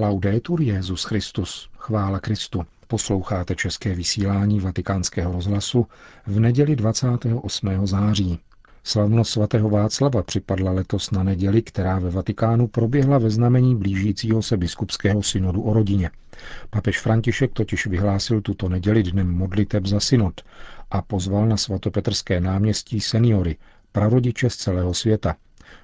Laudetur Jezus Christus, chvála Kristu. Posloucháte české vysílání Vatikánského rozhlasu v neděli 28. září. Slavnost svatého Václava připadla letos na neděli, která ve Vatikánu proběhla ve znamení blížícího se biskupského synodu o rodině. Papež František totiž vyhlásil tuto neděli dnem modliteb za synod a pozval na svatopetrské náměstí seniory, prarodiče z celého světa.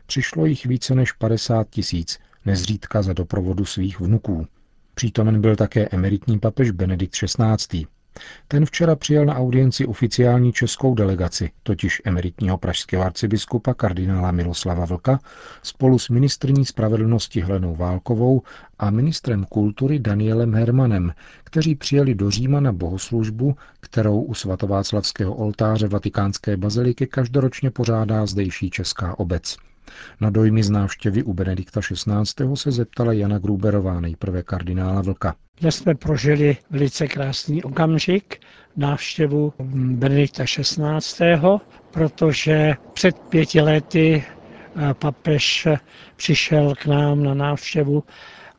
Přišlo jich více než 50 tisíc, nezřídka za doprovodu svých vnuků. Přítomen byl také emeritní papež Benedikt XVI. Ten včera přijel na audienci oficiální českou delegaci, totiž emeritního pražského arcibiskupa kardinála Miloslava Vlka, spolu s ministrní spravedlnosti Hlenou Válkovou a ministrem kultury Danielem Hermanem, kteří přijeli do Říma na bohoslužbu, kterou u svatováclavského oltáře vatikánské baziliky každoročně pořádá zdejší česká obec. Na dojmy z návštěvy u Benedikta XVI. se zeptala Jana Gruberová, nejprve kardinála Vlka. Dnes jsme prožili velice krásný okamžik, návštěvu Benedikta XVI., protože před pěti lety eh, papež přišel k nám na návštěvu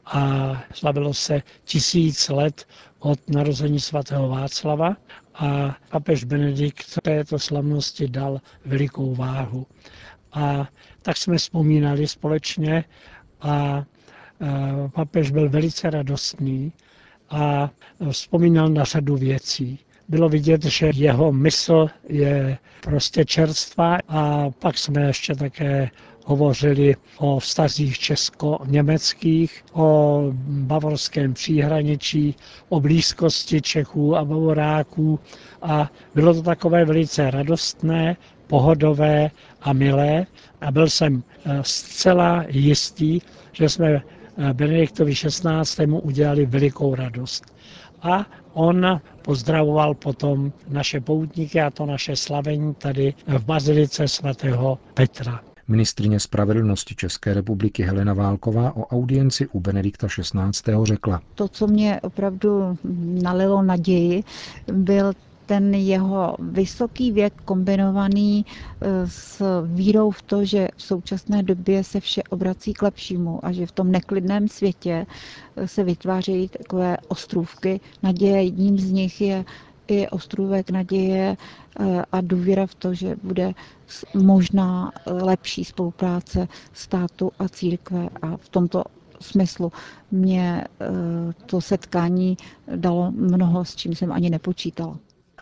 a slavilo se tisíc let od narození svatého Václava a papež Benedikt této slavnosti dal velikou váhu. A tak jsme vzpomínali společně a e, papež byl velice radostný a vzpomínal na řadu věcí. Bylo vidět, že jeho mysl je prostě čerstvá a pak jsme ještě také hovořili o vztazích česko-německých, o bavorském příhraničí, o blízkosti Čechů a Bavoráků a bylo to takové velice radostné, pohodové a milé a byl jsem eh, zcela jistý, že jsme eh, Benediktovi XVI. udělali velikou radost. A on pozdravoval potom naše poutníky a to naše slavení tady v Bazilice svatého Petra. Ministrině spravedlnosti České republiky Helena Válková o audienci u Benedikta XVI. řekla. To, co mě opravdu nalilo naději, byl ten jeho vysoký věk kombinovaný e, s vírou v to, že v současné době se vše obrací k lepšímu a že v tom neklidném světě e, se vytvářejí takové ostrůvky naděje. Jedním z nich je i ostrůvek naděje e, a důvěra v to, že bude možná lepší spolupráce státu a církve a v tomto smyslu mě to setkání dalo mnoho, s čím jsem ani nepočítala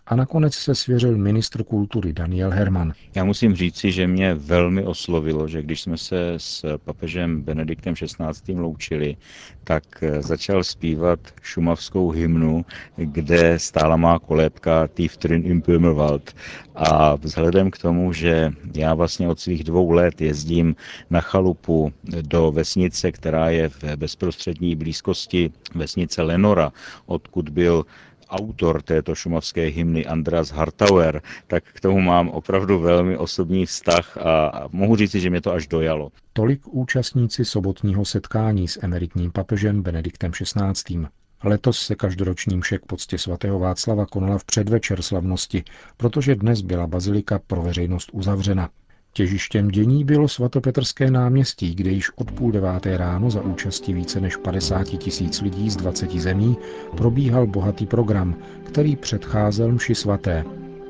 a nakonec se svěřil ministr kultury Daniel Herman. Já musím říci, že mě velmi oslovilo, že když jsme se s papežem Benediktem XVI. loučili, tak začal zpívat šumavskou hymnu, kde stála má kolébka Tiefdrin im Böhmerwald. A vzhledem k tomu, že já vlastně od svých dvou let jezdím na chalupu do vesnice, která je v bezprostřední blízkosti vesnice Lenora, odkud byl autor této šumavské hymny Andras Hartauer, tak k tomu mám opravdu velmi osobní vztah a mohu říci, že mě to až dojalo. Tolik účastníci sobotního setkání s emeritním papežem Benediktem XVI. Letos se každoroční mšek poctě svatého Václava konala v předvečer slavnosti, protože dnes byla bazilika pro veřejnost uzavřena. Těžištěm dění bylo svatopetrské náměstí, kde již od půl deváté ráno za účasti více než 50 tisíc lidí z 20 zemí probíhal bohatý program, který předcházel mši svaté.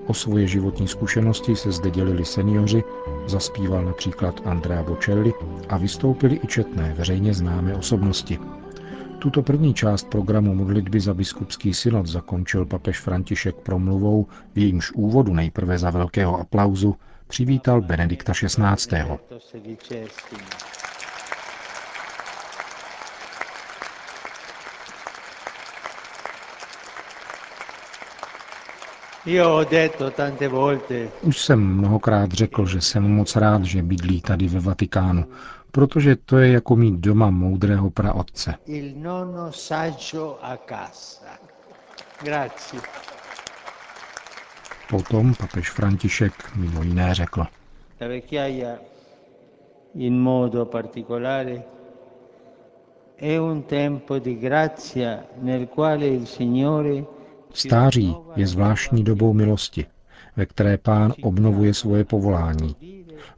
O svoje životní zkušenosti se zde dělili seniori, zaspíval například Andrea Bocelli a vystoupili i četné veřejně známé osobnosti. Tuto první část programu modlitby za biskupský synod zakončil papež František promluvou, v jejímž úvodu nejprve za velkého aplauzu přivítal Benedikta XVI. Už jsem mnohokrát řekl, že jsem moc rád, že bydlí tady ve Vatikánu, protože to je jako mít doma moudrého praotce. Grazie. Potom papež František mimo jiné řekl. in modo particolare è un tempo di grazia nel quale il Signore Stáří je zvláštní dobou milosti, ve které pán obnovuje svoje povolání.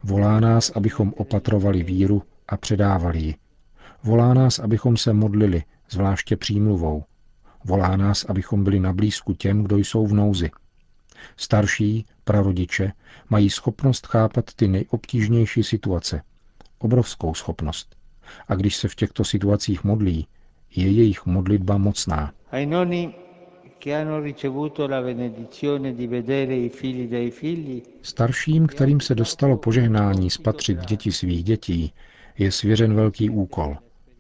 Volá nás, abychom opatrovali víru a předávali ji. Volá nás, abychom se modlili, zvláště přímluvou. Volá nás, abychom byli na blízku těm, kdo jsou v nouzi. Starší, prarodiče, mají schopnost chápat ty nejobtížnější situace. Obrovskou schopnost. A když se v těchto situacích modlí, je jejich modlitba mocná. Starším, kterým se dostalo požehnání spatřit děti svých dětí, je svěřen velký úkol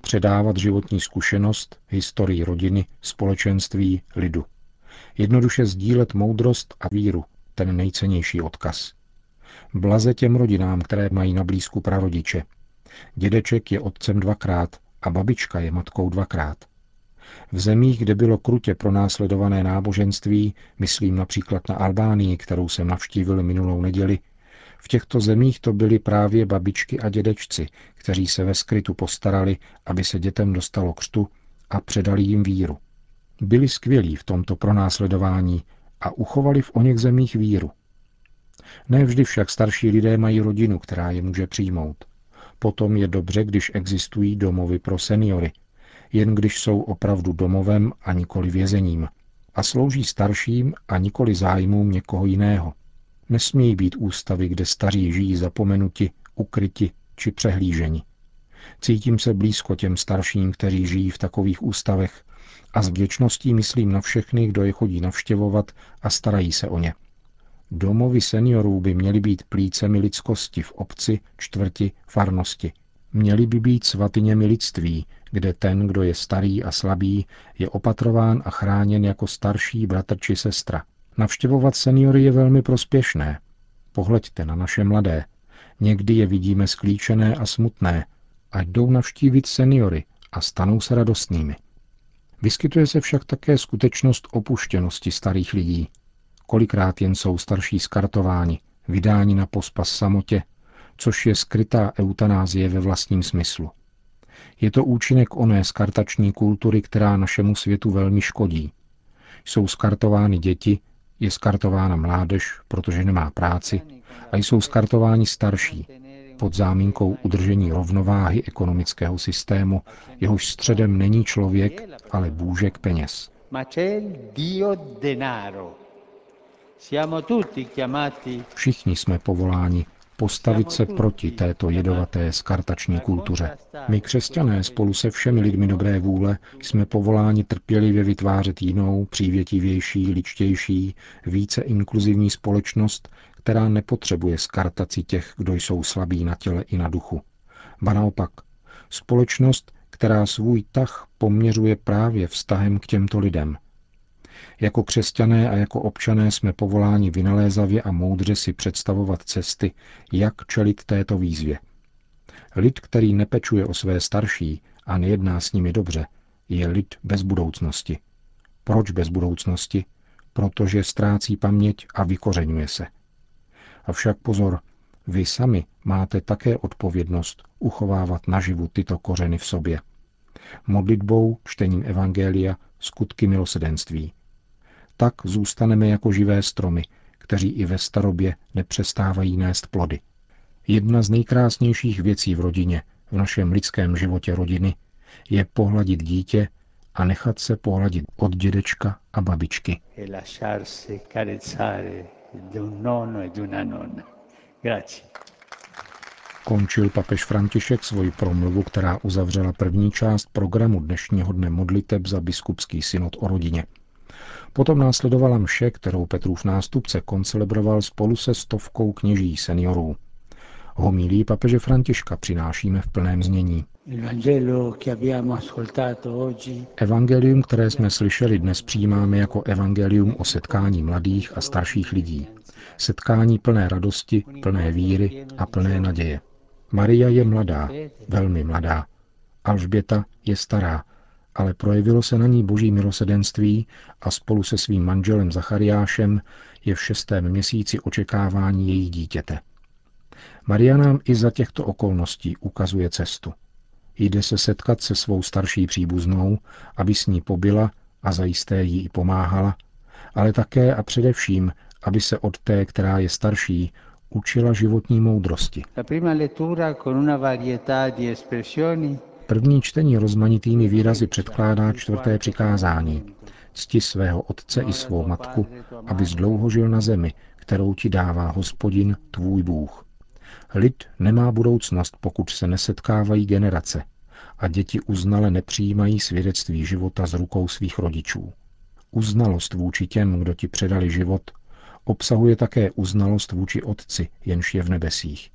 předávat životní zkušenost, historii rodiny, společenství, lidu. Jednoduše sdílet moudrost a víru, ten nejcennější odkaz. Blaze těm rodinám, které mají na blízku prarodiče. Dědeček je otcem dvakrát a babička je matkou dvakrát. V zemích, kde bylo krutě pronásledované náboženství, myslím například na Albánii, kterou jsem navštívil minulou neděli, v těchto zemích to byly právě babičky a dědečci, kteří se ve skrytu postarali, aby se dětem dostalo křtu a předali jim víru. Byli skvělí v tomto pronásledování a uchovali v oněch zemích víru. Ne vždy však starší lidé mají rodinu, která je může přijmout. Potom je dobře, když existují domovy pro seniory, jen když jsou opravdu domovem a nikoli vězením a slouží starším a nikoli zájmům někoho jiného. Nesmějí být ústavy, kde staří žijí zapomenuti, ukryti či přehlíženi. Cítím se blízko těm starším, kteří žijí v takových ústavech a s vděčností myslím na všechny, kdo je chodí navštěvovat a starají se o ně. Domovy seniorů by měly být plícemi lidskosti v obci, čtvrti, farnosti. Měly by být svatyněmi lidství, kde ten, kdo je starý a slabý, je opatrován a chráněn jako starší bratr či sestra. Navštěvovat seniory je velmi prospěšné. Pohleďte na naše mladé. Někdy je vidíme sklíčené a smutné, ať jdou navštívit seniory a stanou se radostnými. Vyskytuje se však také skutečnost opuštěnosti starých lidí. Kolikrát jen jsou starší skartováni, vydáni na pospas samotě, což je skrytá eutanázie ve vlastním smyslu. Je to účinek oné skartační kultury, která našemu světu velmi škodí. Jsou skartovány děti, je skartována mládež, protože nemá práci, a jsou skartováni starší, pod záminkou udržení rovnováhy ekonomického systému, jehož středem není člověk, ale bůžek peněz. Všichni jsme povoláni postavit se proti této jedovaté skartační kultuře. My křesťané spolu se všemi lidmi dobré vůle jsme povoláni trpělivě vytvářet jinou, přívětivější, ličtější, více inkluzivní společnost, která nepotřebuje skartaci těch, kdo jsou slabí na těle i na duchu. Ba naopak, společnost, která svůj tah poměřuje právě vztahem k těmto lidem – jako křesťané a jako občané jsme povoláni vynalézavě a moudře si představovat cesty, jak čelit této výzvě. Lid, který nepečuje o své starší a nejedná s nimi dobře, je lid bez budoucnosti. Proč bez budoucnosti? Protože ztrácí paměť a vykořenuje se. Avšak pozor, vy sami máte také odpovědnost uchovávat naživu tyto kořeny v sobě. Modlitbou, čtením Evangelia, skutky milosedenství tak zůstaneme jako živé stromy, kteří i ve starobě nepřestávají nést plody. Jedna z nejkrásnějších věcí v rodině, v našem lidském životě rodiny, je pohladit dítě a nechat se pohladit od dědečka a babičky. E Končil papež František svoji promluvu, která uzavřela první část programu dnešního dne modliteb za biskupský synod o rodině. Potom následovala mše, kterou Petrův nástupce koncelebroval spolu se stovkou kněží seniorů. Homílí papeže Františka přinášíme v plném znění. Evangelium, které jsme slyšeli, dnes přijímáme jako evangelium o setkání mladých a starších lidí. Setkání plné radosti, plné víry a plné naděje. Maria je mladá, velmi mladá. Alžběta je stará, ale projevilo se na ní boží milosedenství a spolu se svým manželem Zachariášem je v šestém měsíci očekávání jejich dítěte. Maria nám i za těchto okolností ukazuje cestu. Jde se setkat se svou starší příbuznou, aby s ní pobyla a zajisté jí i pomáhala, ale také a především, aby se od té, která je starší, učila životní moudrosti. La prima lettura con una varietà di espressioni První čtení rozmanitými výrazy předkládá čtvrté přikázání. Cti svého otce i svou matku, aby dlouho žil na zemi, kterou ti dává hospodin, tvůj Bůh. Lid nemá budoucnost, pokud se nesetkávají generace a děti uznale nepřijímají svědectví života z rukou svých rodičů. Uznalost vůči těm, kdo ti předali život, obsahuje také uznalost vůči Otci, jenž je v nebesích.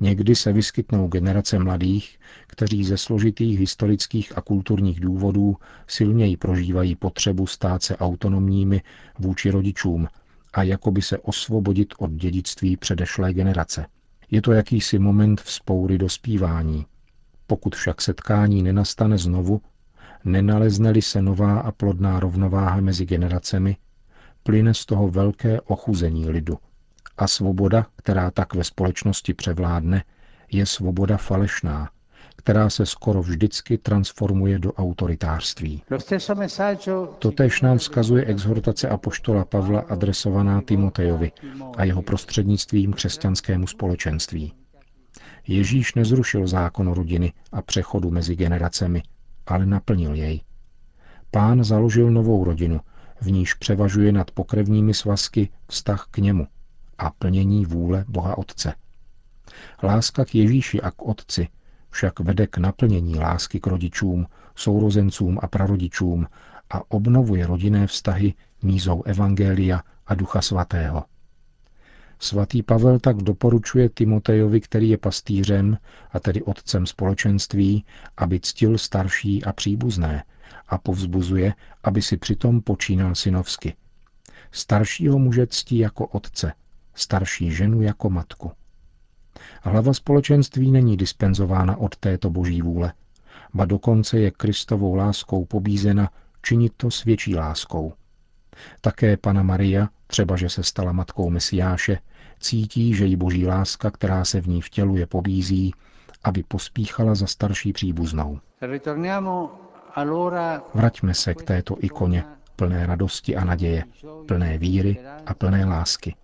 Někdy se vyskytnou generace mladých, kteří ze složitých historických a kulturních důvodů silněji prožívají potřebu stát se autonomními vůči rodičům a jakoby se osvobodit od dědictví předešlé generace. Je to jakýsi moment vzpoury dospívání. Pokud však setkání nenastane znovu, nenalezne-li se nová a plodná rovnováha mezi generacemi, plyne z toho velké ochuzení lidu. A svoboda, která tak ve společnosti převládne, je svoboda falešná, která se skoro vždycky transformuje do autoritářství. Totež nám vzkazuje exhortace apoštola Pavla adresovaná Timotejovi a jeho prostřednictvím křesťanskému společenství. Ježíš nezrušil zákon rodiny a přechodu mezi generacemi, ale naplnil jej. Pán založil novou rodinu, v níž převažuje nad pokrevními svazky vztah k němu a plnění vůle Boha Otce. Láska k Ježíši a k Otci však vede k naplnění lásky k rodičům, sourozencům a prarodičům a obnovuje rodinné vztahy mízou Evangelia a Ducha Svatého. Svatý Pavel tak doporučuje Timotejovi, který je pastýřem, a tedy otcem společenství, aby ctil starší a příbuzné a povzbuzuje, aby si přitom počínal synovsky. Staršího muže ctí jako otce, starší ženu jako matku. Hlava společenství není dispenzována od této boží vůle, ba dokonce je Kristovou láskou pobízena činit to s větší láskou. Také Pana Maria, třeba že se stala matkou Mesiáše, cítí, že jí boží láska, která se v ní vtěluje, pobízí, aby pospíchala za starší příbuznou. Vraťme se k této ikoně, plné radosti a naděje, plné víry a plné lásky.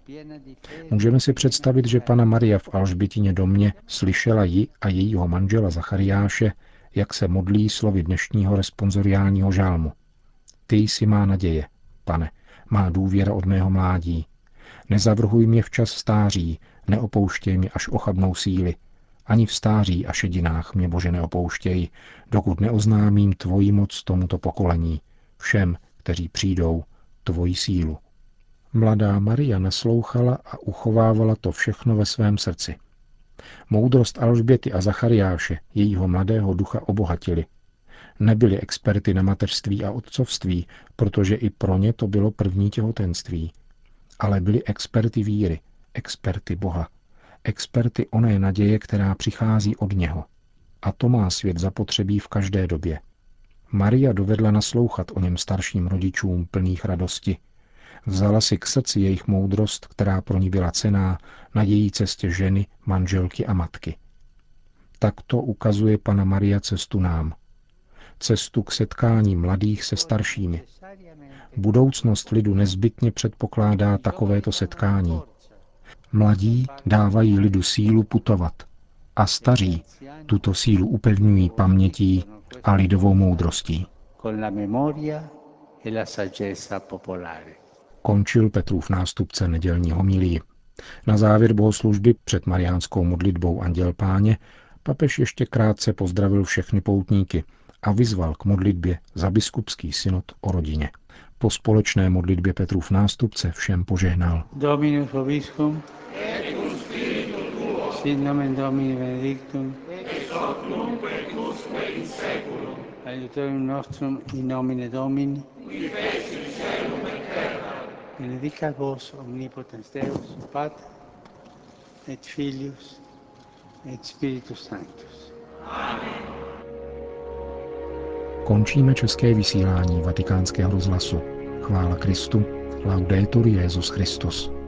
Můžeme si představit, že pana Maria v Alžbětině domě slyšela ji a jejího manžela Zachariáše, jak se modlí slovy dnešního responsoriálního žálmu. Ty jsi má naděje, pane, má důvěra od mého mládí. Nezavrhuj mě včas stáří, neopouštěj mi, až ochabnou síly. Ani v stáří a šedinách mě, Bože, neopouštěj, dokud neoznámím tvoji moc tomuto pokolení, všem, kteří přijdou, tvoji sílu. Mladá Maria naslouchala a uchovávala to všechno ve svém srdci. Moudrost Alžběty a Zachariáše, jejího mladého ducha obohatili. Nebyli experty na mateřství a otcovství, protože i pro ně to bylo první těhotenství. Ale byli experty víry, experty Boha, experty oné naděje, která přichází od něho. A to má svět zapotřebí v každé době. Maria dovedla naslouchat o něm starším rodičům plných radosti. Vzala si k srdci jejich moudrost, která pro ní byla cená na její cestě ženy, manželky a matky. Takto ukazuje Pana Maria cestu nám. Cestu k setkání mladých se staršími. Budoucnost lidu nezbytně předpokládá takovéto setkání. Mladí dávají lidu sílu putovat a staří tuto sílu upevňují pamětí a lidovou moudrostí. Končil Petrův nástupce nedělní homilí. Na závěr bohoslužby před mariánskou modlitbou Anděl Páně papež ještě krátce pozdravil všechny poutníky a vyzval k modlitbě za biskupský synod o rodině. Po společné modlitbě Petrův nástupce všem požehnal. Dominus vobiscum, sit nomen Domini benedictum, ex hoc nunc usque in seculum. Aiutorium nostrum in nomine Domini, qui feci celum et terra. Benedicat vos omnipotens Deus, Pater, et Filius, et Spiritus Sanctus. Amen. Končíme české vysílání vatikánského rozhlasu. Chvála Kristu. Laudetur Jezus Christus.